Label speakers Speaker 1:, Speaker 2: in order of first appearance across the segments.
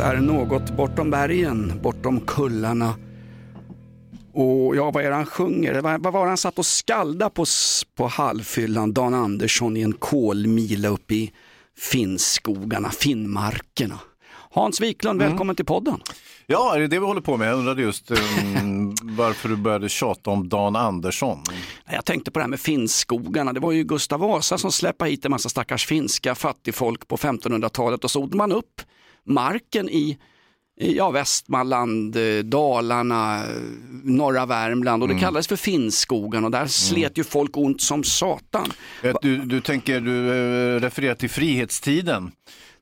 Speaker 1: Är något bortom bergen, bortom kullarna. Och ja, vad är det han sjunger? Vad, var det han satt och skallda på, på halvfyllan, Dan Andersson i en kolmila uppe i Finnskogarna, Finnmarkerna. Hans Wiklund, välkommen till podden.
Speaker 2: Ja, är det det vi håller på med? Jag undrade just um, varför du började tjata om Dan Andersson.
Speaker 1: Jag tänkte på det här med Finnskogarna. Det var ju Gustav Vasa som släppte hit en massa stackars finska fattigfolk på 1500-talet och så odlade man upp marken i ja, Västmanland, eh, Dalarna, eh, norra Värmland och det kallades för Finnskogarna och där slet ju folk ont som satan.
Speaker 2: Eh, Du, du tänker, du refererar till frihetstiden.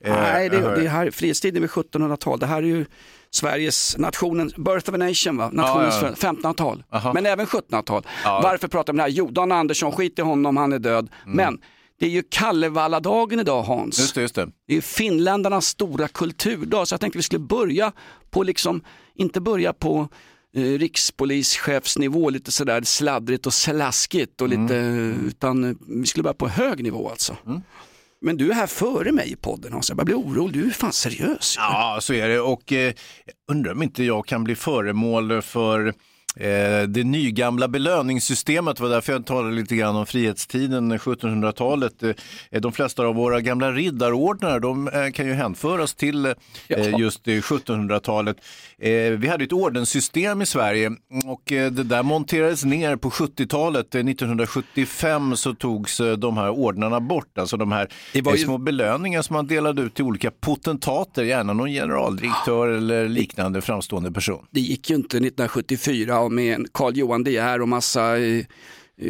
Speaker 1: Nej, det, det här, frihetstiden vid 1700-tal, det här är ju Sveriges nationen, birth of a nation, va? nationens
Speaker 2: Ja, ja.
Speaker 1: föd- 1500-tal,
Speaker 2: Aha.
Speaker 1: men även 1700-tal.
Speaker 2: Ja.
Speaker 1: Varför pratar vi om det här? Jo, Dan Andersson, skit i honom, han är död. Men det är ju Kallevalladagen idag Hans.
Speaker 2: Just det, just det.
Speaker 1: Det är finländarnas stora kulturdag, så jag tänkte vi skulle börja på, liksom, inte börja på eh, rikspolischefsnivå, lite sådär sladdrigt och slaskigt, och lite, utan eh, vi skulle börja på hög nivå alltså. Men du är här före mig i podden Hans, jag börjar bli orolig, du är fan seriös.
Speaker 2: Ja, så är det. Och eh, undrar om inte jag kan bli föremål för det nygamla belöningssystemet. Var därför jag talade lite grann om frihetstiden, 1700-talet. Eh, de flesta av våra gamla riddarordnar de eh, kan ju hänföras till eh, just eh, 1700-talet. Eh, vi hade ett ordenssystem i Sverige och eh, det där monterades ner på 70-talet. Eh, 1975 så togs eh, de här ordnarna bort, alltså de här eh,
Speaker 1: ju-
Speaker 2: små belöningar som man delade ut till olika potentater, gärna någon generaldirektör eller liknande framstående person.
Speaker 1: Det gick ju inte 1974 och med en Carl Johan De Geer och massa eh, eh,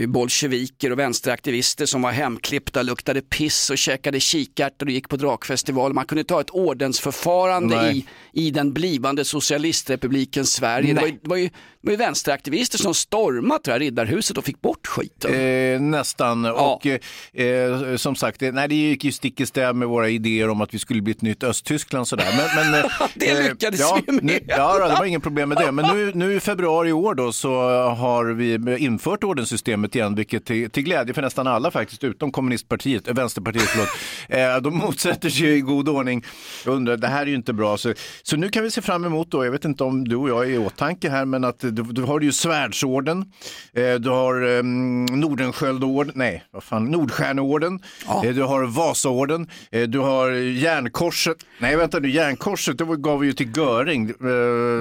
Speaker 1: bolsjeviker och vänsteraktivister som var hemklippta, luktade piss och käkade kikärtor och gick på drakfestival. Man kunde ta ett ordensförfarande
Speaker 2: Nej.
Speaker 1: i, i den blivande socialistrepubliken Sverige. Det var, ju, det, var ju, det var ju vänsteraktivister som stormade tror jag, Riddarhuset och fick bort skiten.
Speaker 2: Eh, nästan. Och eh, eh, som sagt, eh, nej, det gick ju stick i stäv med våra idéer om att vi skulle bli ett nytt Östtyskland. Sådär. Men, men, eh,
Speaker 1: Det
Speaker 2: eh,
Speaker 1: lyckades
Speaker 2: ja,
Speaker 1: vi med.
Speaker 2: Nu, ja, det var ingen problem med det. Men nu, nu i februari i år då, så har vi infört ordenssystemet igen, vilket till, till glädje för nästan alla faktiskt, utom kommunistpartiet, eh, vänsterpartiet, förlåt. Eh, de motsätter sig i god ordning. Jag undrar, det här är ju inte bra. Så, så nu kan vi se fram emot då, jag vet inte om du och jag är i åtanke här, men att du, du har ju svärdsorden, eh, du har um, Nordenskjöldorden, nej, vad fan, Nordstjärneorden,
Speaker 1: Ja.
Speaker 2: eh, du har Vasaorden, eh, du har Järnkorset, nej vänta nu, Järnkorset det gav vi ju till Göring. Eh,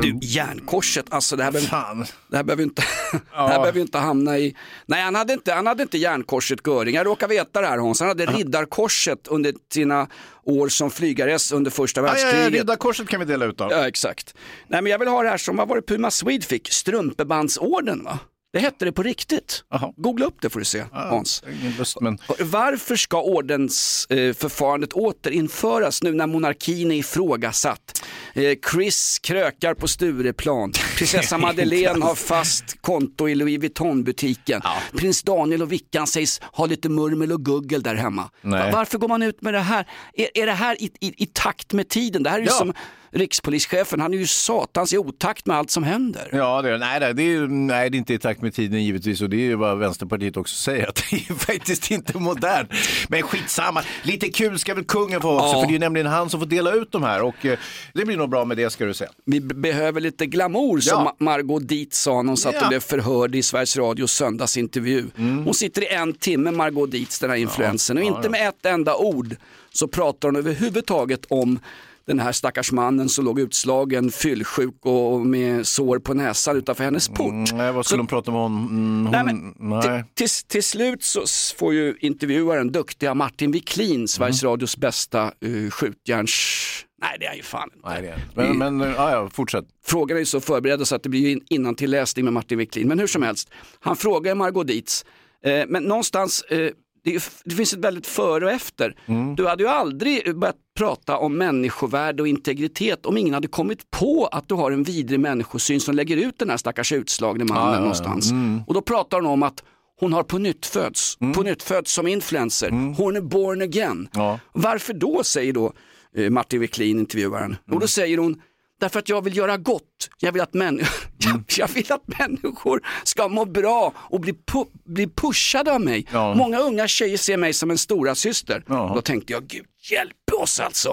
Speaker 1: Du, järnkorset, alltså det här behöver, det här behöver, inte, det här behöver inte hamna i... Nej, han hade inte, han hade inte järnkorset Göring. Jag råkar veta det här Hans. Han hade riddarkorset under sina år som flygares under första
Speaker 2: Ja, ja, ja,
Speaker 1: världskriget.
Speaker 2: Riddarkorset kan vi dela ut då.
Speaker 1: Ja, exakt. Nej, men jag vill ha det här som, vad var det Puma Swede fick? Strumpebandsorden va? Det hette det på riktigt.
Speaker 2: Jaha.
Speaker 1: Googla upp det får du se, Hans.
Speaker 2: Ingen lust, men...
Speaker 1: Varför ska ordensförfarandet återinföras nu när monarkin är ifrågasatt? Eh, Chris krökar på Stureplan. Prinsessa Madeleine har fast konto i Louis Vuitton-butiken. Prins Daniel och Vickan sägs ha lite murmel och guggel där hemma.
Speaker 2: Nej.
Speaker 1: Va- Varför går man ut med det här? Är, är det här i, i, i takt med tiden? Det här är
Speaker 2: Ja.
Speaker 1: som rikspolischefen, han är ju satans i otakt med allt som händer.
Speaker 2: Ja, det är, nej, det är, nej, det är inte i takt med tiden givetvis och det är ju vad Vänsterpartiet också säger att det är faktiskt inte modernt. Men skitsamma, lite kul ska väl kungen få också
Speaker 1: Ja.
Speaker 2: för det är nämligen han som får dela ut de här och eh, det blir nog bra med det ska du säga.
Speaker 1: Vi be- behöver lite glamour som
Speaker 2: Ja.
Speaker 1: Ma- Margot Dietz sa när hon satt och
Speaker 2: Ja.
Speaker 1: blev förhörd i Sveriges Radios söndagsintervju. Hon sitter i en timme, Margot Dietz, den här influensen, och inte med ett enda ord så pratar hon överhuvudtaget om den här stackars mannen som låg utslagen, fyllsjuk och med sår på näsan utanför hennes port.
Speaker 2: Mm, nej, vad skulle
Speaker 1: Så-
Speaker 2: de prata om hon? Mm, hon
Speaker 1: Nej, men,
Speaker 2: nej.
Speaker 1: Till, till, slut så får ju intervjuaren, duktiga Martin Wiklin, Sveriges Radios bästa uh, skjutjärns... Nej det är han ju fan inte.
Speaker 2: nej, det är. Men, men eh, ja, fortsätt.
Speaker 1: Frågorna är så förberedda så att det blir ju in- innantilläsning med Martin Wiklin. Men hur som helst, han frågar Margot Dietz, Eh, men någonstans, eh, det, det finns ett väldigt före och efter. Du hade ju aldrig börjat prata om människovärde och integritet om ingen hade kommit på att du har en vidrig människosyn som lägger ut den här stackars utslagne mannen någonstans. Och då pratar hon om att hon har på nytt föds, på nytt föds som influencer. Hon är born again.
Speaker 2: Ja.
Speaker 1: Varför då, säger då eh, Martin Wiklin, intervjuaren. Och då säger hon, därför att jag vill göra gott. Jag vill att, män- jag, jag vill att människor ska må bra och bli, pu- bli pushade av mig.
Speaker 2: Ja.
Speaker 1: Många unga tjejer ser mig som en stora syster.
Speaker 2: Ja.
Speaker 1: Då tänkte jag, gud hjälp oss alltså.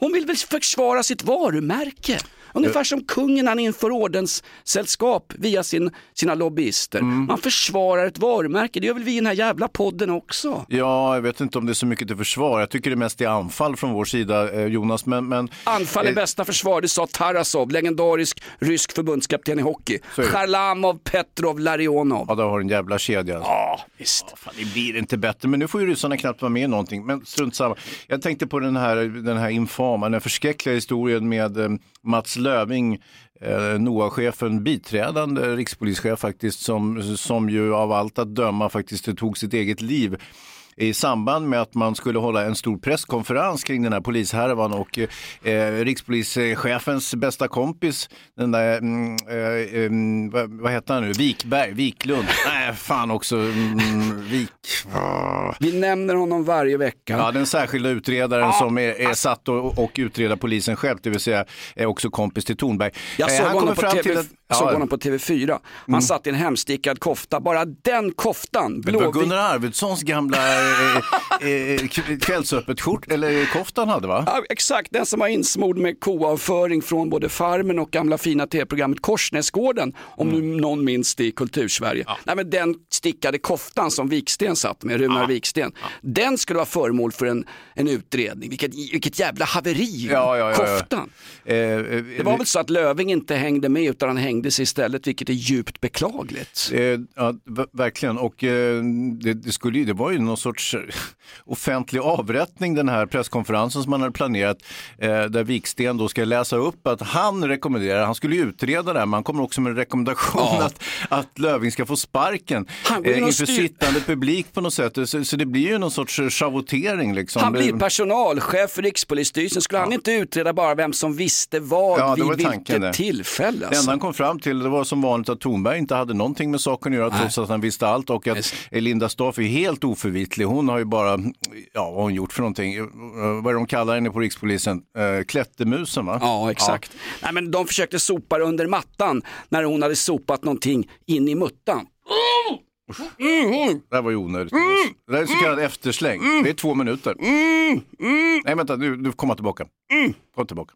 Speaker 1: Hon vill väl försvara sitt varumärke. Ungefär som kungen han inför ordenssällskap via sin, sina lobbyister.
Speaker 2: Mm.
Speaker 1: Man försvarar ett varumärke, det gör väl vi i den här jävla podden också.
Speaker 2: Ja, jag vet inte om det är så mycket till försvar. Jag tycker det mest är anfall från vår sida, eh, Jonas. Men, men,
Speaker 1: Anfall är
Speaker 2: eh,
Speaker 1: bästa försvar, det sa Tarasov, legendarisk rysk förbundskapten i hockey. Charlamov, Petrov, Larionov.
Speaker 2: Ja, där har du en jävla kedja.
Speaker 1: Ja, visst.
Speaker 2: Fan, det blir inte bättre, men nu får ju ryssarna knappt vara med i någonting. Men strunt samma. Jag tänkte på den här, den här infama, den förskräckliga historien med eh, Mats Löving, eh, NOA-chefen, biträdande rikspolischef faktiskt, som, som ju av allt att döma faktiskt tog sitt eget liv i samband med att man skulle hålla en stor presskonferens kring den här polishärvan och eh, rikspolischefens bästa kompis, den där, mm, eh, mm, vad, vad heter han nu, Vikberg, Wiklund, nej fan också, mm, Vik, Ah.
Speaker 1: Vi nämner honom varje vecka.
Speaker 2: Ja, den särskilda utredaren som är, är satt och, och utreder polisen själv, det vill säga är också kompis till Thornberg.
Speaker 1: Jag
Speaker 2: Eh,
Speaker 1: såg,
Speaker 2: han
Speaker 1: honom på,
Speaker 2: fram
Speaker 1: TV,
Speaker 2: till att-
Speaker 1: såg
Speaker 2: ja, Mm.
Speaker 1: honom på TV4. Han satt i en hemstickad kofta. Bara den koftan,
Speaker 2: Det var
Speaker 1: blåvit.
Speaker 2: Gunnar Arvidssons gamla eh, eh, k- kvällsöppet skjort, eller koftan hade va?
Speaker 1: Ja, exakt, den som var insmord med koavföring från både Farmen och gamla fina tv-programmet Korsnäsgården, om
Speaker 2: Mm.
Speaker 1: nu någon minns det i kultursverige. Nej, men den stickade koftan som Viksten satt med, Runar Viksten, den skulle vara föremål för en, en utredning. Vilket, vilket jävla haveri,
Speaker 2: Ja, ja, ja, ja.
Speaker 1: koftan.
Speaker 2: Eh, eh,
Speaker 1: Det var väl så att Löving inte hängde med utan han hängde sig istället, vilket är djupt beklagligt.
Speaker 2: Eh, ja, verkligen. Och eh, det, det, skulle, ju- det var ju någon sorts eh, offentlig avrättning den här presskonferensen som man hade planerat eh, där Viksten då ska läsa upp att han rekommenderar, han skulle ju utreda det här, men han kommer också med en rekommendation
Speaker 1: Ja.
Speaker 2: att, att Löving ska få sparken eh, inför
Speaker 1: styr-
Speaker 2: sittande publik på något sätt. Så, så det blir ju någon sorts schavotering liksom.
Speaker 1: Han blir
Speaker 2: Det-
Speaker 1: personalchef för Rikspolisstyrelsen. Skulle han inte utreda bara vem som visste vad
Speaker 2: Ja, det
Speaker 1: vid
Speaker 2: tanken
Speaker 1: vilket
Speaker 2: det.
Speaker 1: tillfälle?
Speaker 2: Det
Speaker 1: Alltså.
Speaker 2: enda han kom fram till det var som vanligt att Thornberg inte hade någonting med saken att göra trots att han visste allt och att
Speaker 1: Just.
Speaker 2: Linda Staff är helt oförvitlig. Hon har ju bara, ja vad har hon gjort för någonting? Eh, Vad är de kallar henne på rikspolisen? Uh, klättermusen va?
Speaker 1: Ja, exakt. Nej, men de försökte sopa det under mattan när hon hade sopat någonting in i muttan.
Speaker 2: Det här var ju onödigt. Det här är så kallad eftersläng. Det är två minuter. Nej vänta, nu, du kommer tillbaka. Kom tillbaka.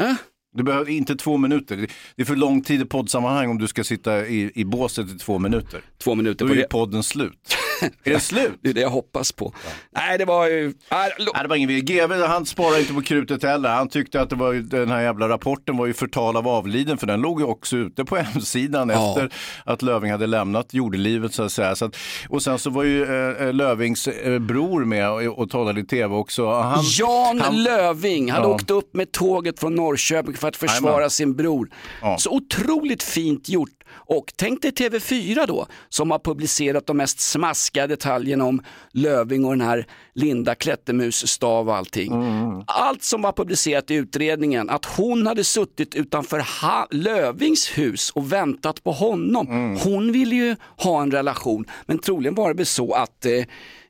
Speaker 1: Äh?
Speaker 2: Du behöver inte två minuter. Det- är för lång tid i poddsammanhang om du ska sitta i, i båset i två minuter.
Speaker 1: Två minuter
Speaker 2: Då
Speaker 1: på
Speaker 2: är
Speaker 1: det.
Speaker 2: podden slut. Är den slut?
Speaker 1: Det är det jag hoppas på. Nej, det var ju... Nej,
Speaker 2: det var ingen. GV han sparar inte på krutet heller. Han tyckte att det var, den här jävla rapporten var ju förtal av avliden för den låg ju också ute på hemsidan
Speaker 1: Ja.
Speaker 2: efter att Löving hade lämnat jordelivet så att säga. Så att, och sen så var ju eh, Lövings eh, bror med och, och talade i tv också. Han,
Speaker 1: Jan
Speaker 2: han-
Speaker 1: Löving hade
Speaker 2: Ja.
Speaker 1: åkt upp med tåget från Norrköping för att försvara
Speaker 2: Jajamän.
Speaker 1: sin bror.
Speaker 2: Ja.
Speaker 1: Så otroligt fint gjort. Och tänk dig TV4 då, som har publicerat de mest smaskiga detaljerna om Löving och den här Linda Klättermus stav och allting.
Speaker 2: Mm.
Speaker 1: Allt som var publicerat i utredningen, att hon hade suttit utanför ha- Lövings hus och väntat på honom.
Speaker 2: Mm.
Speaker 1: Hon ville ju ha en relation, men troligen var det så att eh,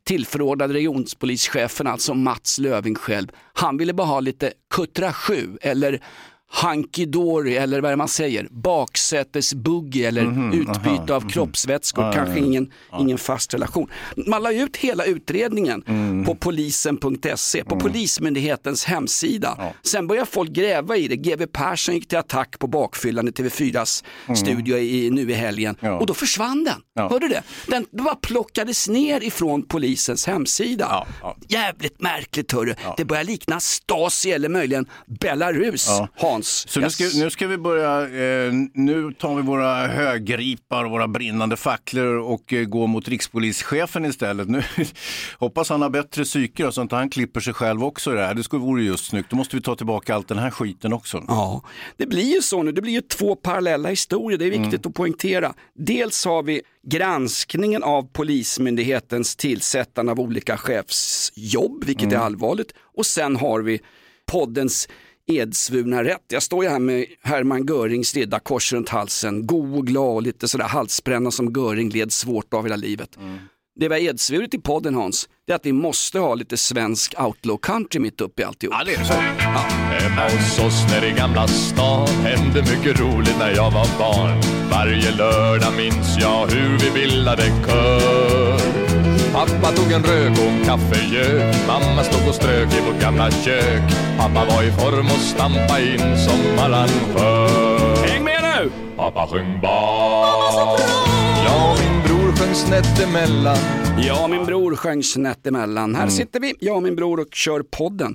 Speaker 1: tillförordnade regionspolischefen, alltså Mats Löving själv, han ville bara ha lite kuttra sju eller hunky dory eller vad är det man säger, baksätesbuggy eller
Speaker 2: Mhm,
Speaker 1: utbyte av kroppsvätskor, kanske ingen, ingen fast relation. Man la ut hela utredningen
Speaker 2: Mm.
Speaker 1: på polisen.se, på Polismyndighetens hemsida. Sen började folk gräva i det, GW Persson gick till attack på bakfyllan i TV4s studio i, nu i helgen
Speaker 2: Mm. Ja.
Speaker 1: och då försvann den.
Speaker 2: Ja.
Speaker 1: Hörde du det? Den bara plockades ner ifrån polisens hemsida.
Speaker 2: Ja, ja.
Speaker 1: Jävligt märkligt hörru. Det börjar likna Stasi eller möjligen Belarus
Speaker 2: Ja.
Speaker 1: Hans.
Speaker 2: Så nu ska, nu ska vi börja, eh, nu tar vi våra högripar och våra brinnande facklor och eh, går mot rikspolischefen istället. Nu, hoppas han har bättre psyke så att han klipper sig själv också i det här. Det skulle vore just snyggt. Då måste vi ta tillbaka allt den här skiten också.
Speaker 1: Ja, det blir ju så nu. Det blir ju två parallella historier. Det är viktigt
Speaker 2: Mm.
Speaker 1: att poängtera. Dels har vi granskningen av Polismyndighetens tillsättande av olika chefsjobb, vilket
Speaker 2: Mm.
Speaker 1: är allvarligt. Och sen har vi poddens edsvurna rätt. Jag står ju här med Hermann Görings riddarkors runt halsen, god och glad och lite sådär halsbränna som Göring led svårt av hela livet.
Speaker 2: Mm.
Speaker 1: Det vi har edsvurit i podden Hans, det är att vi måste ha lite svensk outlaw country mitt uppe i alltihop.
Speaker 2: Ja, det är så.
Speaker 3: Hemma hos oss nere i Gamla stan hände mycket roligt när jag var barn. Varje lördag minns jag hur vi bildade kör. Pappa tog en rök och en kaffegök. Mamma stod och strök i vårt gamla kök. Pappa var i form och stampa in som arrangör.
Speaker 1: Häng med nu!
Speaker 3: Pappa sjöng bas. Jag och min bror sjöng snett emellan.
Speaker 1: Och min bror sjöng snett emellan. Här sitter vi, jag och min bror och kör podden.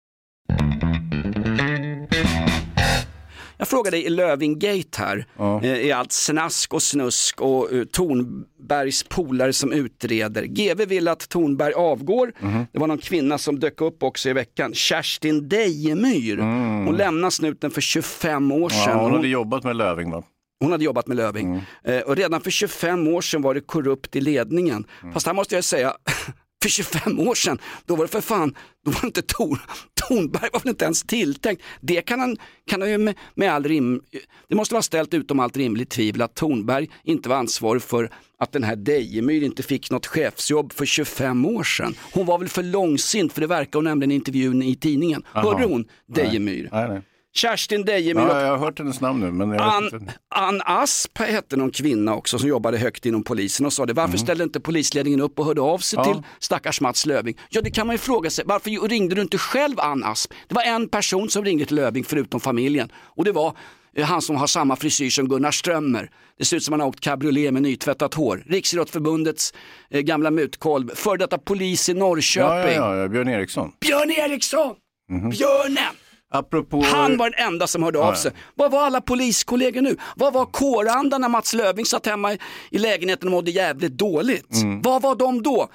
Speaker 1: Jag frågar dig i Lövingate här, eh, i allt snask och snusk och uh, Tornbergs polare som utreder. GV vill att Tornberg avgår. Det var någon kvinna som dök upp också i veckan, Kerstin Dejemyr. Hon lämnade snuten för 25 år sedan.
Speaker 2: Ja, hon
Speaker 1: Hon-
Speaker 2: hade jobbat med Löving va?
Speaker 1: hon hade jobbat med Löving. Eh, och redan för 25 år sedan var det korrupt i ledningen. Fast här måste jag säga, för 25 år sedan, då var det för fan, då var inte Tor, Tornberg var väl inte ens tilltänkt. Det kan han, kan han ju med, med all rim, det måste vara ställt utom allt rimligt tvivel att Tornberg inte var ansvarig för att den här Dejemyr inte fick något chefsjobb för 25 år sedan. Hon var väl för långsint, för det verkar hon nämligen i intervjun i tidningen.
Speaker 2: Jaha.
Speaker 1: Hörde hon Dejemyr?
Speaker 2: Nej, nej.
Speaker 1: Kerstin Dejemyr
Speaker 2: Ja, jag har hört hennes namn nu men
Speaker 1: Ann. Ann Asp hette någon kvinna också som jobbade högt inom polisen och sa det. Varför ställde inte polisledningen upp och hörde av sig
Speaker 2: Mm. Ja.
Speaker 1: till stackars Mats Löving? Ja det kan man ju fråga sig. Varför ringde du inte själv Ann Asp? Det var en person som ringde till Löving förutom familjen och det var eh, han som har samma frisyr som Gunnar Strömmer. Det ser ut som han har åkt cabriolet med nytvättat hår. Riksidrottsförbundets eh, gamla mutkolv, före detta polis i Norrköping.
Speaker 2: Ja, ja, ja, Björn Eriksson.
Speaker 1: Björn Eriksson!
Speaker 2: Mhm.
Speaker 1: Björnen!
Speaker 2: Apropå...
Speaker 1: Han var den enda som hörde
Speaker 2: Ja,
Speaker 1: av
Speaker 2: ja.
Speaker 1: sig. Vad var alla poliskollegor nu? Vad var kårandan när Mats Löfving satt hemma i, lägenheten och mådde jävligt dåligt?
Speaker 2: Mm.
Speaker 1: Vad var de då?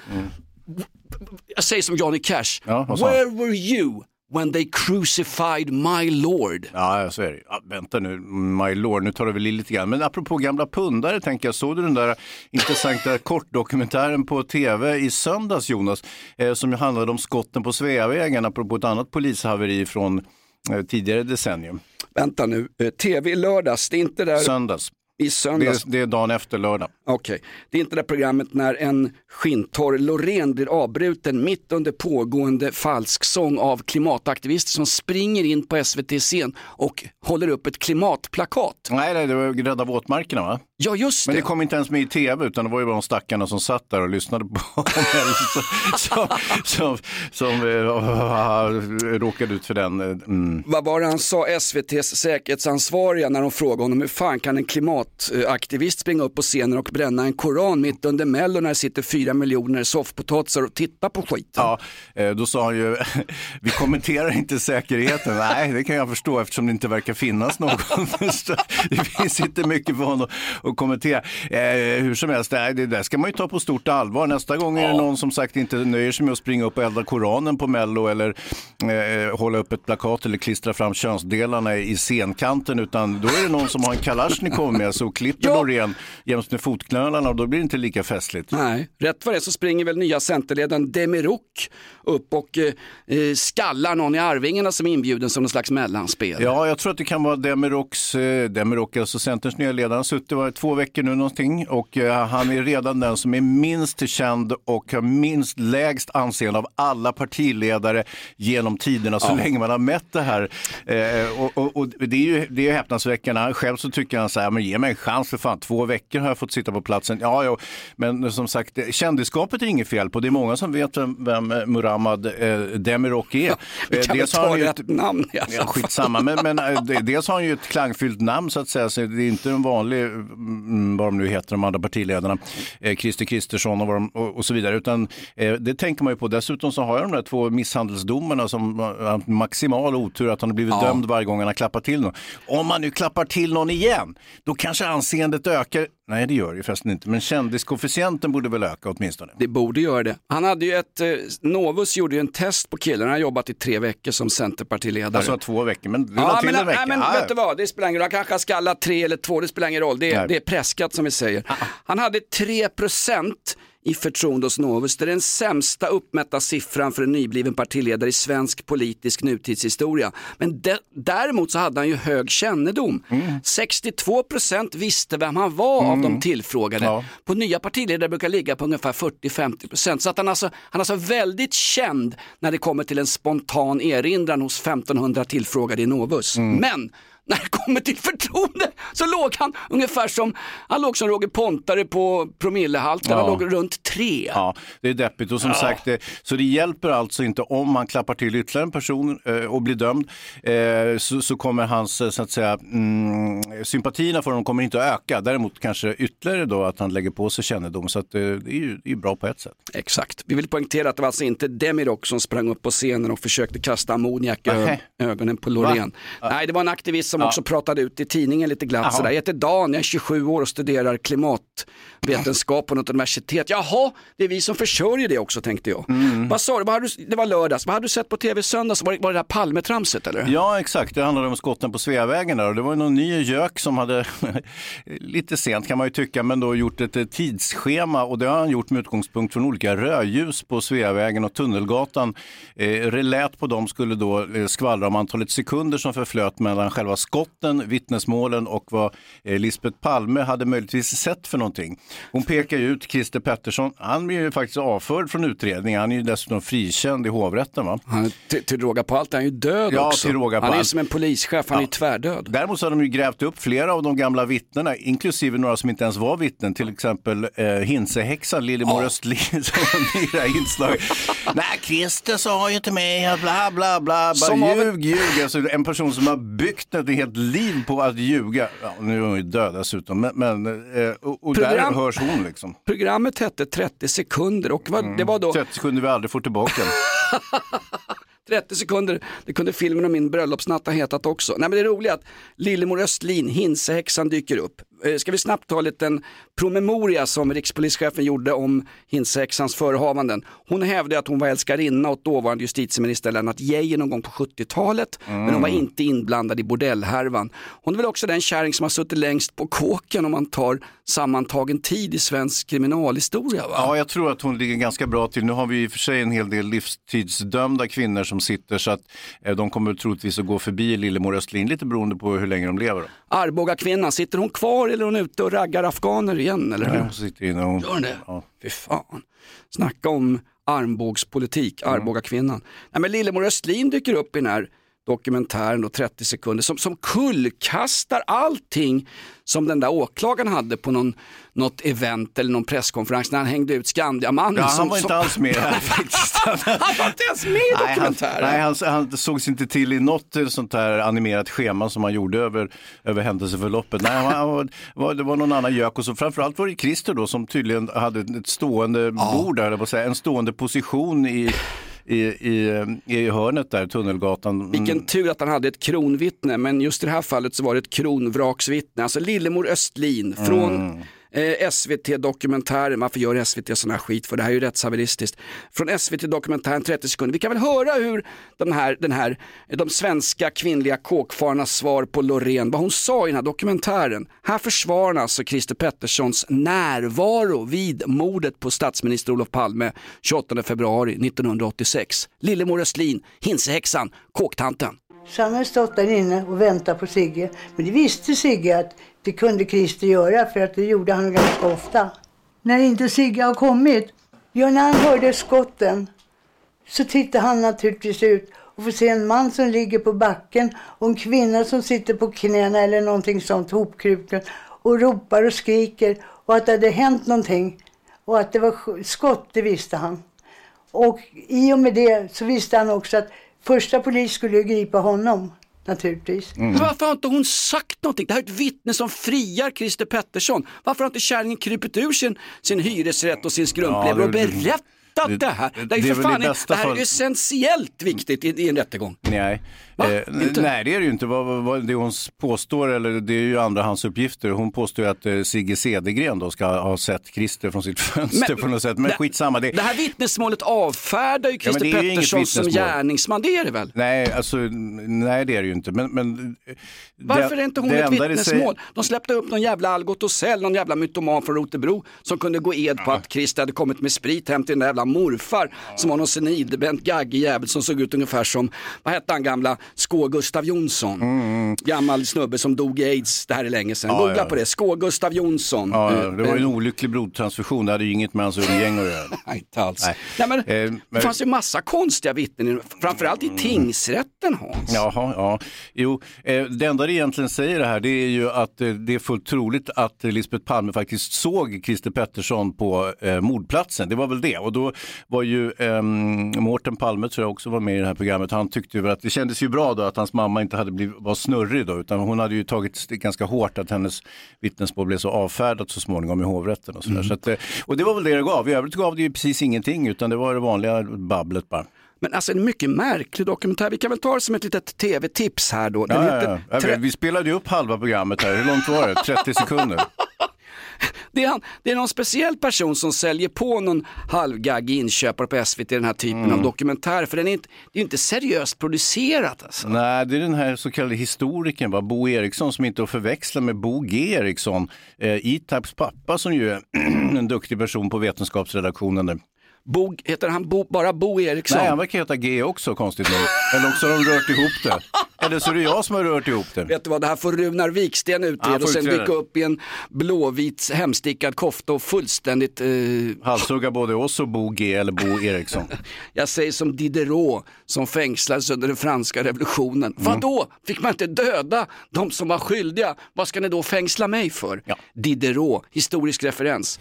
Speaker 1: Jag säger som Johnny Cash.
Speaker 2: han?
Speaker 1: Where were you when they crucified my lord?
Speaker 2: Ja, så är det. Ja, vänta nu, my lord, nu tar det väl i lite grann. Men apropå gamla pundare, tänker jag, såg du den där intressanta kortdokumentären på tv i söndags, Jonas, eh, som handlade om skotten på Sveavägen, apropå ett annat polishaveri från tidigare decennium?
Speaker 1: Vänta nu, eh, tv i lördags, det är inte där...
Speaker 2: Söndags.
Speaker 1: I
Speaker 2: Det
Speaker 1: söndags.
Speaker 2: är, det är dagen efter lördag.
Speaker 1: Okej, det är inte det programmet när en skinntorr Loreen blir avbruten mitt under pågående falsksång av klimataktivister som springer in på SVT-scen och håller upp ett klimatplakat.
Speaker 2: Nej, nej, det var Rädda våtmarkerna va?
Speaker 1: Ja, just
Speaker 2: Men
Speaker 1: det.
Speaker 2: det kom inte ens med i tv utan det var ju bara de stackarna som satt där och lyssnade på som, som, som eh, råkade ut för den. eh, Mm.
Speaker 1: Vad var det han sa, SVTs säkerhetsansvariga, när de frågade honom hur fan kan en klimataktivist springa upp på scenen och bränna en koran mitt under mello när det sitter fyra miljoner soffpotatisar och tittar på skiten?
Speaker 2: Ja, eh, då sa han ju, vi kommenterar inte säkerheten. Nej, det kan jag förstå eftersom det inte verkar finnas någon. det finns inte mycket för honom att kommentera. Eh, hur som helst, det där ska man ju ta på stort allvar. Nästa gång är det någon som sagt inte nöjer sig med att springa upp och elda Koranen på Mello eller eh, hålla upp ett plakat eller klistra fram könsdelarna i scenkanten, utan då är det någon som har en kalasjnikov med sig och klipper Loreen jäms med fotknölarna och då blir det inte lika festligt.
Speaker 1: Nej, rätt vad det så springer väl nya centerledaren Demirok upp och eh, eh, skallar någon i Arvingarna som är inbjuden som någon slags mellanspel.
Speaker 2: Ja, jag tror att det kan vara Demiroks, eh, Demirok, alltså Centerns nya ledare. Han suttit var två veckor nu någonting och eh, han är redan den som är minst känd och har minst lägst anseende av alla partiledare genom tiderna så
Speaker 1: Ja.
Speaker 2: länge man har mätt det här. Eh, och, och, och det är ju det är häpnadsväckande. Själv så tycker han så här, men ge mig en chans för fan, två veckor har jag fått sitta på platsen. Ja, ja, men som sagt, kändisskapet är inget fel på. Det är många som vet vem, vem Muhammad eh, Demirok är.
Speaker 1: Vi
Speaker 2: Eh,
Speaker 1: kan väl
Speaker 2: dels
Speaker 1: ta rätt
Speaker 2: ett-
Speaker 1: namn alla
Speaker 2: Ja, skitsamma, men, men dels har han ju ett klangfyllt namn så att säga, så det är inte en vanlig, vad de nu heter, de andra partiledarna, eh, Christer Kristersson och, de, och, och så vidare, utan eh, det tänker man ju på. Dessutom så har jag de där två misshandelsdomarna som haft maximal otur att han har blivit
Speaker 1: Ja.
Speaker 2: dömd varje gång han har klappat till någon. Om man nu klappar till någon igen, då kanske anseendet ökar. Nej, det gör det ju förresten inte, men kändiskoefficienten borde väl öka åtminstone.
Speaker 1: Det borde göra det. Han hade ju ett, eh, Novus gjorde ju en test på killen, han har jobbat i tre veckor som centerpartiledare.
Speaker 2: Alltså två veckor, men det
Speaker 1: Ja,
Speaker 2: till
Speaker 1: men,
Speaker 2: en vecka.
Speaker 1: nej, men
Speaker 2: Ja,
Speaker 1: vet du vad, det spelar ingen roll. Han kanske har skallat tre eller två, det spelar ingen roll. Det är,
Speaker 2: Nej.
Speaker 1: det är preskat som vi säger. Han hade 3% i förtroende hos Novus. Det är den sämsta uppmätta siffran för en nybliven partiledare i svensk politisk nutidshistoria. Men de, däremot så hade han ju hög kännedom. 62% visste vem han var av de tillfrågade.
Speaker 2: Ja.
Speaker 1: På nya partiledare brukar ligga på ungefär 40-50%. Så att han, alltså, han är alltså väldigt känd när det kommer till en spontan erinran hos 1500 tillfrågade i Novus. Men när det kommer till förtroende så låg han ungefär som, han låg som Roger Pontare på promillehalten, han
Speaker 2: Ja.
Speaker 1: låg runt tre.
Speaker 2: Ja, det är deppigt och som sagt, det, så det hjälper alltså inte om man klappar till ytterligare en person eh, och blir dömd, eh, så, så kommer hans, eh, så att säga, mm, sympatierna för honom kommer inte att öka. Däremot kanske ytterligare då att han lägger på sig kännedom, så att, eh, det är ju det är bra på ett sätt.
Speaker 1: Exakt. Vi vill poängtera att det var alltså inte Demirok som sprang upp på scenen och försökte kasta ammoniak i ögonen på Loreen. Nej, det var en aktivist som
Speaker 2: Ja.
Speaker 1: också pratade ut i tidningen lite glatt sådär. Jag heter Dan, jag är 27 år och studerar klimatvetenskap på något universitet. Jaha, det är vi som försörjer det också tänkte jag.
Speaker 2: Mm.
Speaker 1: Vad sa du, vad hade du, det var lördags, vad hade du sett på tv söndags? Var det, var det där Palmetramset eller?
Speaker 2: Ja, exakt. Det handlade om skotten på Sveavägen där och det var någon ny gök som hade, lite sent kan man ju tycka, men då gjort ett eh, tidsschema och det har han gjort med utgångspunkt från olika rödljus på Sveavägen och Tunnelgatan. Eh, relät på dem skulle då eh, skvallra om antalet sekunder som förflöt mellan själva skotten, vittnesmålen och vad eh, Lisbeth Palme hade möjligtvis sett för någonting. Hon pekar ut Christer Pettersson, han är ju faktiskt avförd från utredningen, han är ju dessutom frikänd i hovrätten. Va?
Speaker 1: Han, till, till råga på allt är han ju död
Speaker 2: Ja,
Speaker 1: också.
Speaker 2: till råga på
Speaker 1: han är
Speaker 2: allt.
Speaker 1: som en polischef, han är ju tvärdöd.
Speaker 2: Däremot så har de ju grävt upp flera av de gamla vittnena, inklusive några som inte ens var vittnen, till exempel eh, Hinsehäxan Lillemor Östlin som var med i det här inslaget. Nej, Christer sa ju till mig, bla bla bla,
Speaker 1: Som
Speaker 2: bara
Speaker 1: av
Speaker 2: ljug, ljug. Alltså, en person som har byggt ett helt liv på att ljuga. Ja, nu är hon ju död dessutom, men, men eh, och, och där
Speaker 1: Program-
Speaker 2: hörs hon liksom.
Speaker 1: Programmet hette 30 sekunder och vad, det var då
Speaker 2: 30 sekunder vi aldrig får tillbaka.
Speaker 1: 30 sekunder, det kunde filmen om min bröllopsnatt ha hetat också. Nej men det är roligt att Lillemor Östlin, Hinsehäxan dyker upp. Eh, Ska vi snabbt ta en liten promemoria som rikspolischefen gjorde om Hinsehäxans förehavanden. Hon hävdade att hon var älskarinna åt dåvarande justitieminister Lennart Geijer någon gång på 70-talet. Men hon var inte inblandad i bordellhärvan. Hon är väl också den kärring som har suttit längst på kåken om man tar sammantagen tid i svensk kriminalhistoria. Va?
Speaker 2: Ja, jag tror att hon ligger ganska bra till. Nu har vi i och för sig en hel del livstidsdömda kvinnor som sitter så att eh, de kommer troligtvis att gå förbi Lillemor Östlin lite beroende på hur länge de lever.
Speaker 1: Arboga kvinnan, sitter hon kvar eller är hon ute och raggar afghaner igen? Eller hur?
Speaker 2: hon sitter inne och...
Speaker 1: Gör hon det?
Speaker 2: Ja.
Speaker 1: Fy fan. Snacka om armbågspolitik, Arboga kvinnan. Nej, men Lillemor Östlin dyker upp i den här dokumentären då, 30 sekunder som, som kullkastar allting som den där åklagaren hade på någon, något event eller någon presskonferens när han hängde ut Skandiamannen.
Speaker 2: Ja, han
Speaker 1: som,
Speaker 2: var inte
Speaker 1: som...
Speaker 2: alls med
Speaker 1: han var inte ens med i
Speaker 2: Nej, han,
Speaker 1: dokumentären.
Speaker 2: nej, han, han sågs inte till i något eh, sånt här animerat schema som han gjorde över, över händelseförloppet. Nej, han, var, var, det var någon annan gök och så framförallt var det Christer då som tydligen hade ett stående bord, där, en stående position i, i, i, i hörnet där, Tunnelgatan. Mm.
Speaker 1: Vilken tur att han hade ett kronvittne, men just i det här fallet så var det ett kronvraksvittne. Alltså Lillemor Östlin från eh, SVT-dokumentären, varför gör SVT sån här skit för det här är ju rättshaveristiskt. Från SVT-dokumentären 30 sekunder, vi kan väl höra hur de här, den här, de svenska kvinnliga kåkfararnas svar på Loreen, vad hon sa i den här dokumentären. Här försvarar alltså Christer Petterssons närvaro vid mordet på statsminister Olof Palme 28 februari 1986. Lillemor Östlin, Hinsehäxan, kåktanten.
Speaker 4: Så han hade stått där inne och väntat på Sigge. Men det visste Sigge att det kunde Christer göra för att det gjorde han ganska ofta. När inte Sigge har kommit, ja när han hörde skotten så tittade han naturligtvis ut och får se en man som ligger på backen och en kvinna som sitter på knäna eller någonting sånt hopkruten och ropar och skriker och att det hade hänt någonting och att det var skott, det visste han. Och i och med det så visste han också att första polis skulle ju gripa honom naturligtvis.
Speaker 1: Men varför har inte hon sagt någonting? Det här är ett vittne som friar Christer Pettersson. Varför har inte kärringen krypit ur sin, sin hyresrätt och sin skrumplever
Speaker 2: Ja,
Speaker 1: och berättat
Speaker 2: det-
Speaker 1: det, här? Det är,
Speaker 2: det
Speaker 1: för fan, det,
Speaker 2: bästa
Speaker 1: här är essentiellt viktigt i, i en rättegång.
Speaker 2: Nej. Eh, nej, det är det ju inte. Vad, vad, det hon påstår, eller det är ju andrahandsuppgifter. Hon påstår ju att eh, Sigge Cedergren då ska ha sett Christer från sitt fönster
Speaker 1: Men-
Speaker 2: på något sätt. Men
Speaker 1: det-
Speaker 2: skitsamma. Det,
Speaker 1: Det här vittnesmålet avfärdar ju
Speaker 2: Ja,
Speaker 1: Christer
Speaker 2: det inget
Speaker 1: Pettersson som gärningsman, det är det väl?
Speaker 2: Nej, alltså, nej, det är det ju inte. Men, men,
Speaker 1: Varför
Speaker 2: det-
Speaker 1: är inte hon
Speaker 2: det
Speaker 1: ett
Speaker 2: det
Speaker 1: vittnesmål? De släppte upp någon jävla Algot Osell, någon jävla mytoman från Rotebro som kunde gå ed på att Christer hade kommit med sprit hem till den där jävla morfar som var någon senildebent gaggig jävel som såg ut ungefär som, vad hette han gamla, Skå-Gustav Jonsson. Gammal snubbe som dog i aids, det här är länge sedan.
Speaker 2: Mm, Ja,
Speaker 1: Googla
Speaker 2: ja.
Speaker 1: på det, Skå-Gustav Jonsson.
Speaker 2: Ja, det var ju en
Speaker 1: eh,
Speaker 2: olycklig blodtransfusion. Det hade ju inget med hans umgänge att göra.
Speaker 1: Nej, inte alls.
Speaker 2: Nej.
Speaker 1: Nej, men,
Speaker 2: Eh,
Speaker 1: det
Speaker 2: men-
Speaker 1: fanns ju massa konstiga vittnen, framförallt i tingsrätten Hans.
Speaker 2: Jaha, ja. Jo, eh, det enda det egentligen säger det här det är ju att eh, det är fullt troligt att Lisbeth Palme faktiskt såg Christer Pettersson på eh, mordplatsen. Det var väl det. Och då var ju eh, Mårten Palme, tror jag också var med i det här programmet, han tyckte ju att det kändes ju bra då att hans mamma inte hade blivit, var snurrig då, utan hon hade ju tagit det ganska hårt att hennes vittnesmål blev så avfärdat så småningom i hovrätten och sådär. Så att, eh, och det var väl det det gav. I övrigt gav det ju precis ingenting, utan det var det vanliga babblet bara.
Speaker 1: Men alltså en mycket märklig dokumentär. Vi kan väl ta det som ett litet tv-tips här då. Den
Speaker 2: Ja,
Speaker 1: heter
Speaker 2: ja. Ja, Vi spelade ju upp halva programmet här. Hur långt var det? 30 sekunder?
Speaker 1: det, är han, det är någon speciell person som säljer på någon halvgaggig inköpare på SVT den här typen
Speaker 2: Mm.
Speaker 1: av dokumentär. För den är inte, det är inte seriöst producerat alltså.
Speaker 2: Nej, det är den här så kallade historikern, va? Bo Eriksson, som inte att förväxla med Bo G Eriksson, eh, Itabs pappa som ju är en duktig person på vetenskapsredaktionen. där.
Speaker 1: Bo, heter han Bo, bara Bo Eriksson?
Speaker 2: Nej, han verkar heta G också konstigt nog. Eller också har de rört ihop det. Eller så är det jag som har rört ihop det.
Speaker 1: Vet du vad, det här får Runar Viksten
Speaker 2: Ja,
Speaker 1: utreda och sen dyka upp i en blåvit hemstickad kofta och fullständigt eh,
Speaker 2: Halshugga både oss och Bo G eller Bo Eriksson.
Speaker 1: Jag säger som Diderot som fängslades under den franska revolutionen.
Speaker 2: Mm.
Speaker 1: Vadå? Fick man inte döda de som var skyldiga? Vad ska ni då fängsla mig för? Diderot, historisk referens.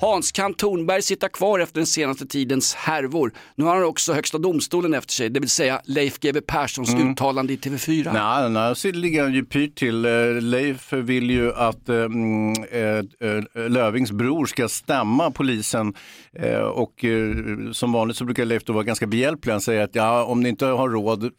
Speaker 1: Hans, kan Thornberg sitta kvar efter den senaste tidens härvor? Nu har han också Högsta domstolen efter sig, det vill säga Leif GW Perssons
Speaker 2: Mm.
Speaker 1: uttalande i TV4.
Speaker 2: Nej, nej, så ligger han ju pyrt till. Eh, Leif vill ju att eh, eh, Lövings bror ska stämma polisen eh, och eh, som vanligt så brukar Leif då vara ganska behjälplig. Han säger att ja, om ni inte har råd,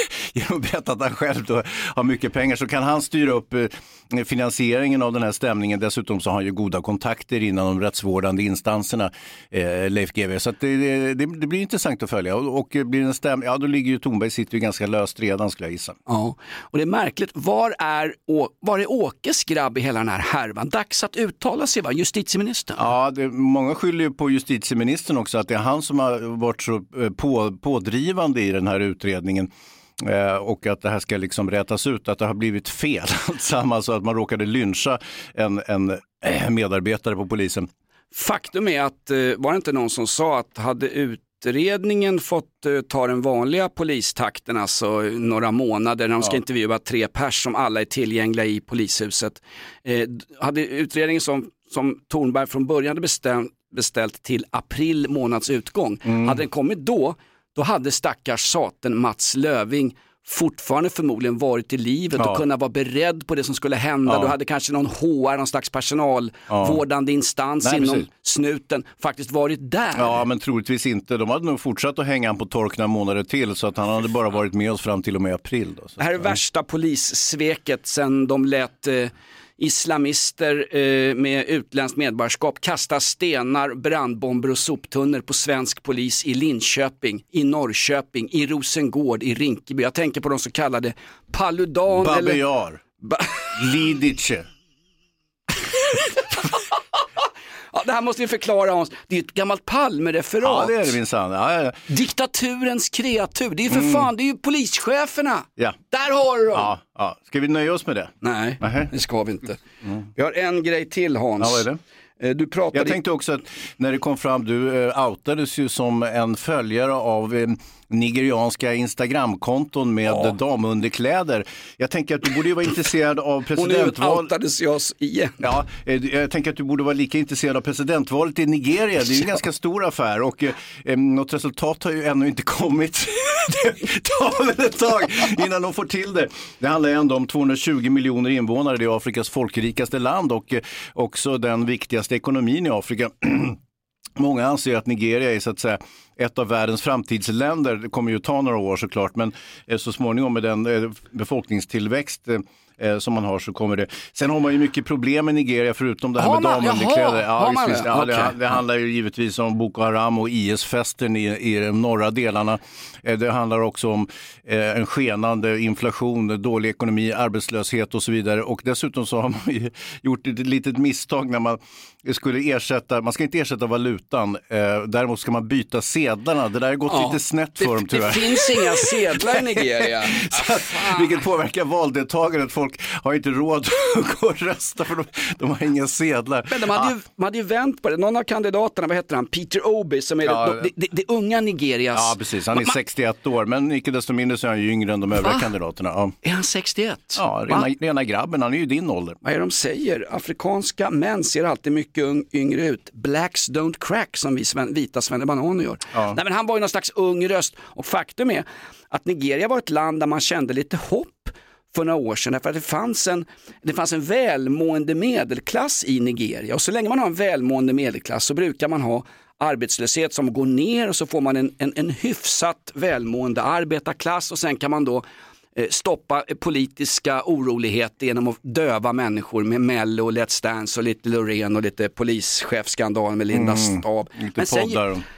Speaker 2: genom att berätta att han själv då har mycket pengar så kan han styra upp eh, finansieringen av den här stämningen. Dessutom så har han ju goda kontakter inom de rättsvårdande instanserna, eh, Leif GW. Så det, det, det blir intressant att följa och, och blir en stäm, ja då ligger ju Thornberg sitter ju ganska löst redan skulle jag gissa.
Speaker 1: Ja, och det är märkligt. Var är, var är Åkes grabb i hela den här härvan? Dags att uttala sig va? Justitieministern?
Speaker 2: Ja, det, många skyller ju på justitieministern också att det är han som har varit så eh, på, pådrivande i den här utredningen. Eh, och att det här ska liksom rätas ut, att det har blivit fel alltsammans, så att man råkade lyncha en, en eh, medarbetare på polisen.
Speaker 1: Faktum är att, eh, var det inte någon som sa att hade utredningen fått ta den vanliga polistakten, alltså några månader när de ska
Speaker 2: Ja.
Speaker 1: intervjua tre pers som alla är tillgängliga i polishuset. Eh, hade utredningen som, som Thornberg från början hade bestämt, beställt till april månads utgång,
Speaker 2: Mm.
Speaker 1: hade den kommit då, då hade stackars saten Mats Löving fortfarande förmodligen varit i livet
Speaker 2: Ja.
Speaker 1: och kunnat vara beredd på det som skulle hända.
Speaker 2: Ja.
Speaker 1: Då hade kanske någon HR, någon slags personalvårdande instans
Speaker 2: Nej,
Speaker 1: inom
Speaker 2: precis.
Speaker 1: snuten faktiskt varit där.
Speaker 2: Ja, men troligtvis inte. De hade nog fortsatt att hänga han på tork några månader till, så att han hade bara varit med oss fram till och med april. Då.
Speaker 1: Det här är värsta polissveket sen de lät eh, islamister eh, med utländskt medborgarskap kasta stenar, brandbomber och soptunnor på svensk polis i Linköping, i Norrköping, i Rosengård, i Rinkeby. Jag tänker på de så kallade Paludan
Speaker 2: Babbe
Speaker 1: eller...
Speaker 2: Jar, Lidice.
Speaker 1: Ja, det här måste vi förklara Hans. Det är ett gammalt Palme-referat.
Speaker 2: Ja, det är det minsann. Ja, ja.
Speaker 1: Diktaturens kreatur. Det är ju för
Speaker 2: Mm.
Speaker 1: fan, det är ju polischeferna.
Speaker 2: Ja.
Speaker 1: Där har du dem.
Speaker 2: Ja, ja. Ska vi nöja oss med det?
Speaker 1: Nej,
Speaker 2: Nähä.
Speaker 1: det ska vi inte. Vi har en grej till Hans.
Speaker 2: Ja, vad är det?
Speaker 1: Eh, Du pratade...
Speaker 2: Jag tänkte också att när det kom fram, du eh, outades ju som en följare av eh, nigerianska Instagramkonton med
Speaker 1: Ja.
Speaker 2: damunderkläder. Jag tänker att du borde ju vara intresserad av
Speaker 1: Och nu outades jag igen.
Speaker 2: Ja, eh, jag tänker att du borde vara lika intresserad av presidentvalet i Nigeria. Det är ju en ganska stor affär och eh, eh, något resultat har ju ännu inte kommit. det tar väl ett tag innan de får till det. Det handlar ju ändå om 220 miljoner invånare, det är Afrikas folkrikaste land och eh, också den viktigaste ekonomin i Afrika. Många anser att Nigeria är så att säga ett av världens framtidsländer. Det kommer ju ta några år såklart, men eh, så småningom med den eh, befolkningstillväxt eh, som man har så kommer det. Sen har man ju mycket problem i Nigeria förutom det här
Speaker 1: Har
Speaker 2: med damunderkläder.
Speaker 1: Man
Speaker 2: visst,
Speaker 1: det?
Speaker 2: ja, det, det handlar ju givetvis om Boko Haram och IS-festen i, i de norra delarna. Det handlar också om en skenande inflation, dålig ekonomi, arbetslöshet och så vidare. Och dessutom så har man ju gjort ett litet misstag när man skulle ersätta, man ska inte ersätta valutan, eh, däremot ska man byta sedlarna. Det där har gått
Speaker 1: Ja,
Speaker 2: lite snett
Speaker 1: det,
Speaker 2: för dem tyvärr.
Speaker 1: Det finns inga sedlar i Nigeria.
Speaker 2: Så att, vilket påverkar valdeltagandet. Folk har inte råd att gå och rösta för de, de har inga sedlar.
Speaker 1: Men de hade, ju, de hade ju vänt på det. Någon av kandidaterna, vad heter han, Peter Obi, som är
Speaker 2: Ja.
Speaker 1: det, det, det unga Nigerias...
Speaker 2: Ja, precis. Han är
Speaker 1: Ma-
Speaker 2: 61 år, men icke desto mindre så är han ju yngre än de övriga
Speaker 1: Va?
Speaker 2: kandidaterna. Ja,
Speaker 1: Är han 61?
Speaker 2: ja rena, rena grabben, han är ju din ålder.
Speaker 1: Vad är det de säger? Afrikanska män ser alltid mycket ung, yngre ut. Blacks don't crack som vi sven, vita svennebananer gör.
Speaker 2: Ja.
Speaker 1: Nej, men han var ju någon slags ung röst och faktum är att Nigeria var ett land där man kände lite hopp för några år sedan därför att det fanns en, det fanns en välmående medelklass i Nigeria och så länge man har en välmående medelklass så brukar man ha arbetslöshet som går ner och så får man en, en, en hyfsat välmående arbetarklass och sen kan man då stoppa eh, politiska oroligheter genom att döva människor med Mello och Let's Dance och lite Loreen och lite polischefskandal med Linda
Speaker 2: Mm,
Speaker 1: Staab.
Speaker 2: lite
Speaker 1: sen.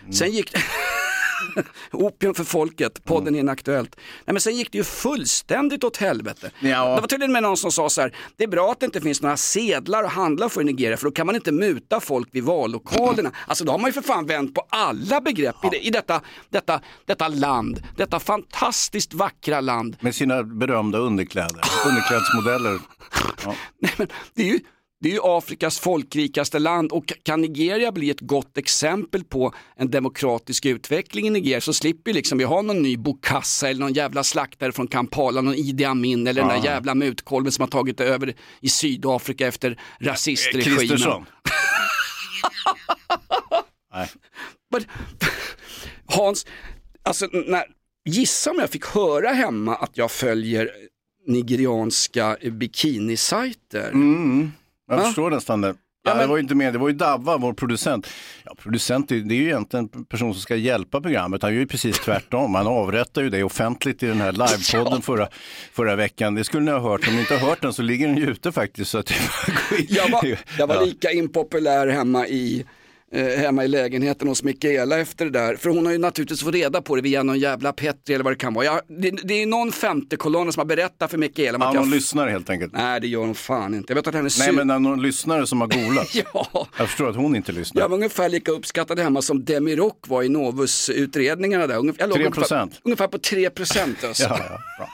Speaker 2: Mm.
Speaker 1: sen gick Opium för folket, podden är inaktuellt. Nej, men sen gick det ju fullständigt åt helvete.
Speaker 2: Ja.
Speaker 1: Det var tydligen med någon som sa så här, det är bra att det inte finns några sedlar att handla för i Nigeria för då kan man inte muta folk vid vallokalerna. Alltså då har man ju för fan vänt på alla begrepp i, det, i detta, detta, detta land, detta fantastiskt vackra land.
Speaker 2: Med sina berömda underkläder, underklädsmodeller. Ja.
Speaker 1: Nej, men det är ju Det är ju Afrikas folkrikaste land och kan Nigeria bli ett gott exempel på en demokratisk utveckling i Nigeria så slipper liksom vi ha någon ny Bokassa eller någon jävla slaktare från Kampala, någon Idi Amin eller den
Speaker 2: Ja.
Speaker 1: där jävla mutkolven som har tagit över i Sydafrika efter rasistregimen.
Speaker 2: Kristersson.
Speaker 1: Men, Hans, alltså när, gissa om jag fick höra hemma att jag följer nigerianska bikinisajter.
Speaker 2: Mm, jag
Speaker 1: Va?
Speaker 2: förstår nästan det. Ja, det var ju inte med, det var ju Davva, vår producent. Ja, producent, det är ju egentligen en person som ska hjälpa programmet. Han gör ju precis tvärtom. Han avrättar ju det offentligt i den här livepodden förra, förra veckan. Det skulle ni ha hört. Om ni inte har hört den så ligger den ju ute faktiskt. Så att.
Speaker 1: Jag var, jag var
Speaker 2: Ja.
Speaker 1: lika impopulär hemma i, eh, hemma i lägenheten hos Mikaela efter det där. För hon har ju naturligtvis fått reda på det via någon jävla Petri eller vad det kan vara. Jag, det, det är någon femte kolonn som har berättat för Mikaela
Speaker 2: Ja,
Speaker 1: att jag...
Speaker 2: någon lyssnare helt enkelt.
Speaker 1: Nej det gör hon fan inte. Jag vet att hennes
Speaker 2: Nej,
Speaker 1: sy-
Speaker 2: men någon lyssnare som har golat.
Speaker 1: ja.
Speaker 2: Jag förstår att hon inte lyssnar.
Speaker 1: Jag var ungefär lika uppskattad hemma som Demirock var i Novus-utredningarna där. Ungefär, jag låg
Speaker 2: 3%.
Speaker 1: Ungefär, ungefär på 3 procent. Alltså.
Speaker 2: Ja, ja,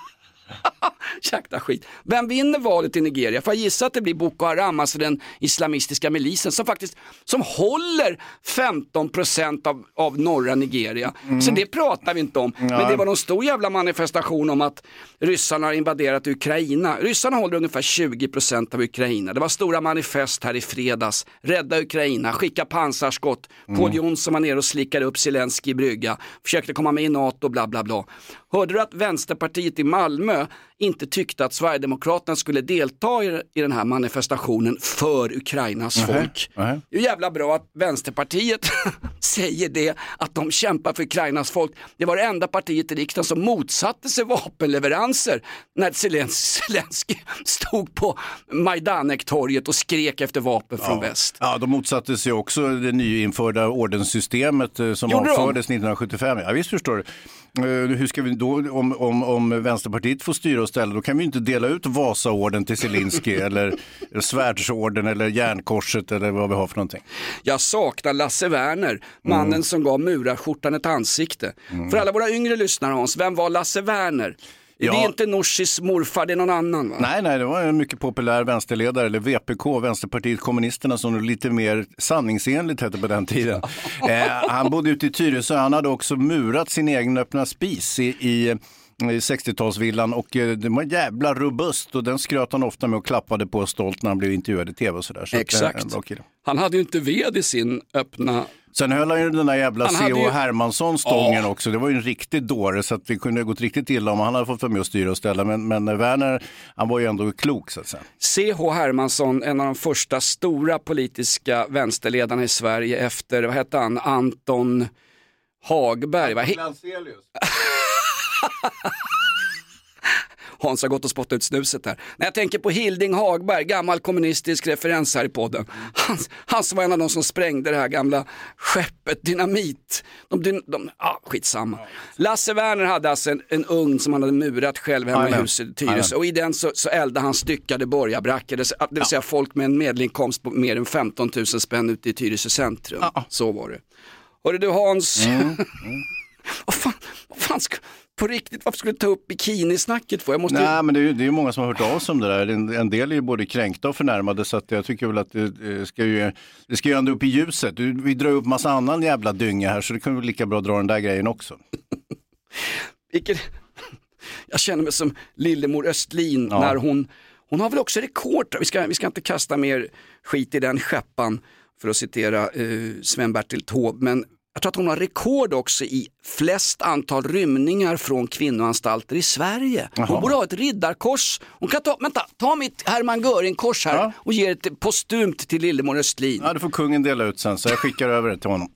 Speaker 1: Jäkla skit. Vem vinner valet i Nigeria? Får jag gissa att det blir Boko Haram, alltså den islamistiska milisen som faktiskt som håller 15 procent av, av norra Nigeria. Så det pratar vi inte om. Men
Speaker 2: Nej.
Speaker 1: det var någon stor jävla manifestation om att ryssarna har invaderat Ukraina. Ryssarna håller ungefär 20 procent av Ukraina. Det var stora manifest här i fredags. Rädda Ukraina, skicka pansarskott. Paul Jonsson var nere och slickade upp Zelensky i brygga. Försökte komma med i NATO, bla bla bla. Hörde du att Vänsterpartiet i Malmö inte tyckte att Sverigedemokraterna skulle delta i, i den här manifestationen för Ukrainas
Speaker 2: Nähä,
Speaker 1: folk?
Speaker 2: nähä.
Speaker 1: Det är jävla bra att Vänsterpartiet säger det, att de kämpar för Ukrainas folk. Det var det enda partiet i riksdagen som motsatte sig vapenleveranser när Zelens- Zelensky stod på Majdanek-torget och skrek efter vapen från väst.
Speaker 2: Ja, de motsatte sig också det nyinförda ordenssystemet eh, som
Speaker 1: Gjorde de?
Speaker 2: avfördes 1975. Ja, visst förstår du. Eh, Hur ska vi då, om, om, om Vänsterpartiet får styra och ställa, då kan vi inte dela ut Vasaorden till Zelensky eller Svärdsorden eller Järnkorset eller vad vi har för någonting.
Speaker 1: Jag saknar Lasse Werner, mannen
Speaker 2: Mm.
Speaker 1: som gav murarskjortan ett ansikte. För alla våra yngre lyssnare Hans, vem var Lasse Werner? Det
Speaker 2: Ja.
Speaker 1: är inte Nooshis morfar, det är någon annan va?
Speaker 2: Nej, nej, det var en mycket populär vänsterledare, eller VPK, Vänsterpartiet kommunisterna, som lite mer sanningsenligt hette på den tiden. Eh, han bodde ute i Tyresö, han hade också murat sin egen öppna spis i, i i 60-talsvillan och eh, den var jävla robust och den skröt han ofta med och klappade på stolt när han blev intervjuad i tv och sådär. Så eh,
Speaker 1: Exakt. Han hade ju inte ved i sin öppna...
Speaker 2: Sen höll han ju den där jävla C.H.
Speaker 1: ju-
Speaker 2: Hermansson stången också. Det var ju en riktig dåre så att det kunde ha gått riktigt illa om han hade fått vara med och styra och ställa. Men, men Werner, han var ju ändå klok så att säga.
Speaker 1: C.H. Hermansson, en av de första stora politiska vänsterledarna i Sverige efter, vad hette han, Anton Hagberg. Va? He- Hans har gått och spottat ut snuset där. När jag tänker på Hilding Hagberg, gammal kommunistisk referens här i podden. Han, han som var en av de som sprängde det här gamla skeppet Dynamit. De, de, de, ah, skitsamma. Lasse Werner hade alltså en, en ugn som han hade murat själv hemma i huset i Tyresö. Och i den så, så eldade han styckade borgarbrackor. Det, det vill säga folk med en medelinkomst på mer än 15 000 spänn ute i Tyresö centrum. Så var det. Hörru du Hans,
Speaker 2: Mm.
Speaker 1: vad fan, vad fan ska, på riktigt, varför skulle du ta upp bikinisnacket för? Jag måste ju-
Speaker 2: Nej, men det är ju det är många som har hört av sig om det där. En, en del är ju både kränkta och förnärmade så att jag tycker väl att det, ska ju, det ska ju ändå upp i ljuset. Vi drar upp massa annan jävla dynga här så det kan vi lika bra dra den där grejen också.
Speaker 1: Vilket, jag känner mig som Lillemor Östlin
Speaker 2: Ja.
Speaker 1: när hon, hon har väl också rekord, vi ska, vi ska inte kasta mer skit i den skeppan för att citera eh, Sven-Bertil Taube, men jag tror att hon har rekord också i flest antal rymningar från kvinnoanstalter i Sverige. Hon borde ha ett riddarkors. Hon kan ta, vänta, ta mitt Hermann Göring-kors här och ge det postumt till Lillemor Östlin.
Speaker 2: Ja, det får kungen dela ut sen så jag skickar över det till honom.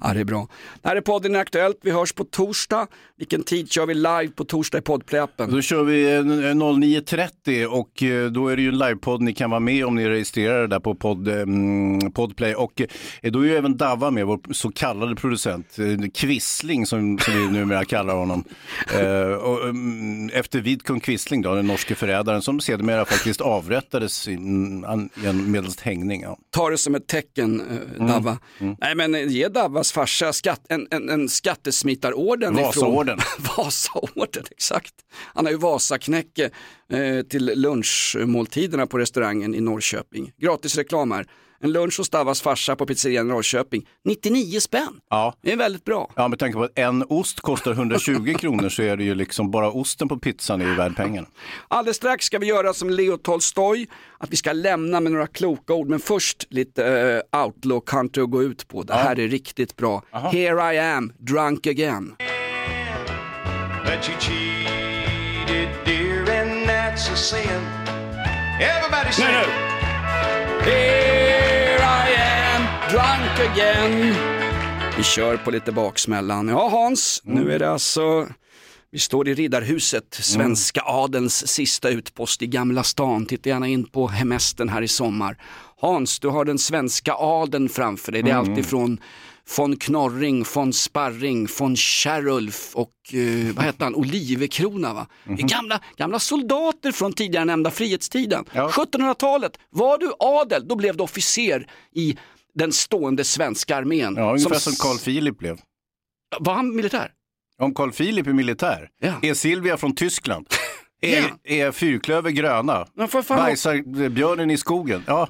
Speaker 1: Ja, det är bra. Det här är podden Aktuellt. Vi hörs på torsdag. Vilken tid kör vi live på torsdag i poddplayappen?
Speaker 2: Då kör vi eh, 09.30 och eh, då är det ju en livepodd ni kan vara med om ni registrerar det där på podd, mm, Podplay. Och eh, då är ju även Davva med, vår så kallade producent, eh, Quisling som, som vi numera kallar honom. Eh, mm, efter Vidkun Quisling, då, den norske förrädaren som sedermera faktiskt avrättades mm, medelst hängning. Ja.
Speaker 1: Ta det som ett tecken, eh, Davva. Nej men eh, ge Davva Davvas farsa skatt, en, en, en skattesmitarorden
Speaker 2: Vasaorden.
Speaker 1: Vasaorden, exakt. Han har ju Vasaknäcke eh, till lunchmåltiderna på restaurangen i Norrköping. Gratis reklam här. En lunch hos Davvas farsa på pizzerian i Norrköping. 99 spänn.
Speaker 2: Ja.
Speaker 1: Det är väldigt bra.
Speaker 2: Ja, med tanke på att en ost kostar 120 kronor så är det ju liksom bara osten på pizzan är ju värd pengarna.
Speaker 1: Alldeles strax ska vi göra som Leo Tolstoj, att vi ska lämna med några kloka ord. Men först lite uh, outlaw country att gå ut på. Det här är riktigt bra. Here I am, drunk again.
Speaker 5: Dear, and
Speaker 1: drunk again. Vi kör på lite baksmällan. Ja Hans, nu är det alltså, vi står i Riddarhuset, svenska adelns sista utpost i Gamla stan. Titta gärna in på hemestern här i sommar. Hans, du har den svenska adeln framför dig. Det är
Speaker 2: Mm.
Speaker 1: allt ifrån von Knorring, von Sparring, von Kärulf och eh, vad heter han, Olivekrona va? Är gamla, gamla soldater från tidigare nämnda frihetstiden. 1700-talet, var du adel, då blev du officer i den stående svenska armén.
Speaker 2: Ja, ungefär som Carl Philip blev.
Speaker 1: Var han militär?
Speaker 2: Om Carl Philip är militär, är Silvia från Tyskland, är, är fyrklöver gröna, bajsar björnen i skogen. Ja,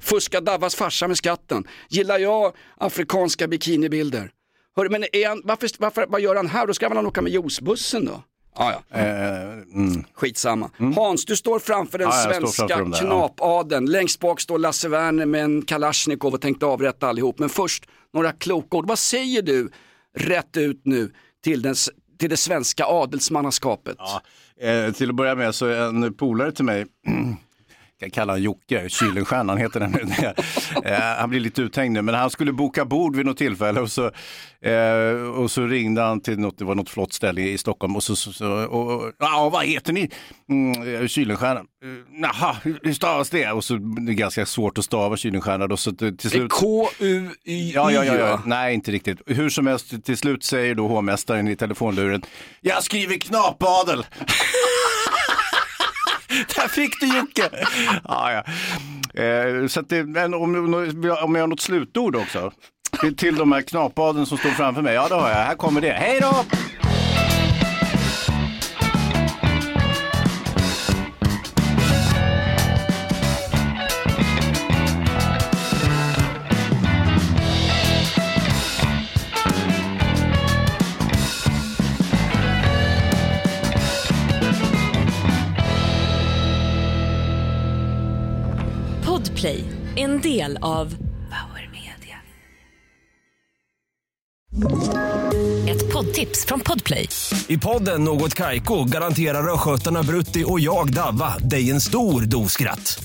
Speaker 1: Fuska Davas farsa med skatten. Gillar jag afrikanska bikinibilder? Hör, men är han, varför, varför, vad gör han här? Då ska väl han åka med juicebussen då? Ah, ja.
Speaker 2: mm.
Speaker 1: Skitsamma. Hans, du står framför den
Speaker 2: Ja, står
Speaker 1: svenska
Speaker 2: framför där, ja.
Speaker 1: Längst bak står Lasse Werner med en Kalashnikov och tänkte avrätta allihop. Men först några kloka ord. Vad säger du rätt ut nu till, den, till det svenska adelsmannaskapet?
Speaker 2: Eh, till att börja med så är en polare till mig, jag kallar honom Jocke, Kylenstjärnan heter den nu. eh, han blir lite uthängd nu, men han skulle boka bord vid något tillfälle och så, eh, och så ringde han till något, det var något flott ställe i Stockholm och så, så, så och, och, ja vad heter ni? Mm, Kylenstjärnan. Eh, Jaha, hur hur stavas det? Och så det är ganska svårt att stava Kylenstjärna då, så till till slut.
Speaker 1: K-U-Y.
Speaker 2: Ja, ja, ja, ja, nej inte riktigt. Hur som helst, till slut säger då hovmästaren i telefonluren, jag skriver knapadel. Där fick du Jocke! Ja, ja. Eh, så att det, men om, om jag har något slutord också, till, till de här knapaden som står framför mig, ja det har jag. Här kommer det. Hej då!
Speaker 6: En del av Ett poddtips från Podplay.
Speaker 7: I podden Något Kaiko garanterar östgötarna Brutti och jag, Davva, dig en stor dos skratt.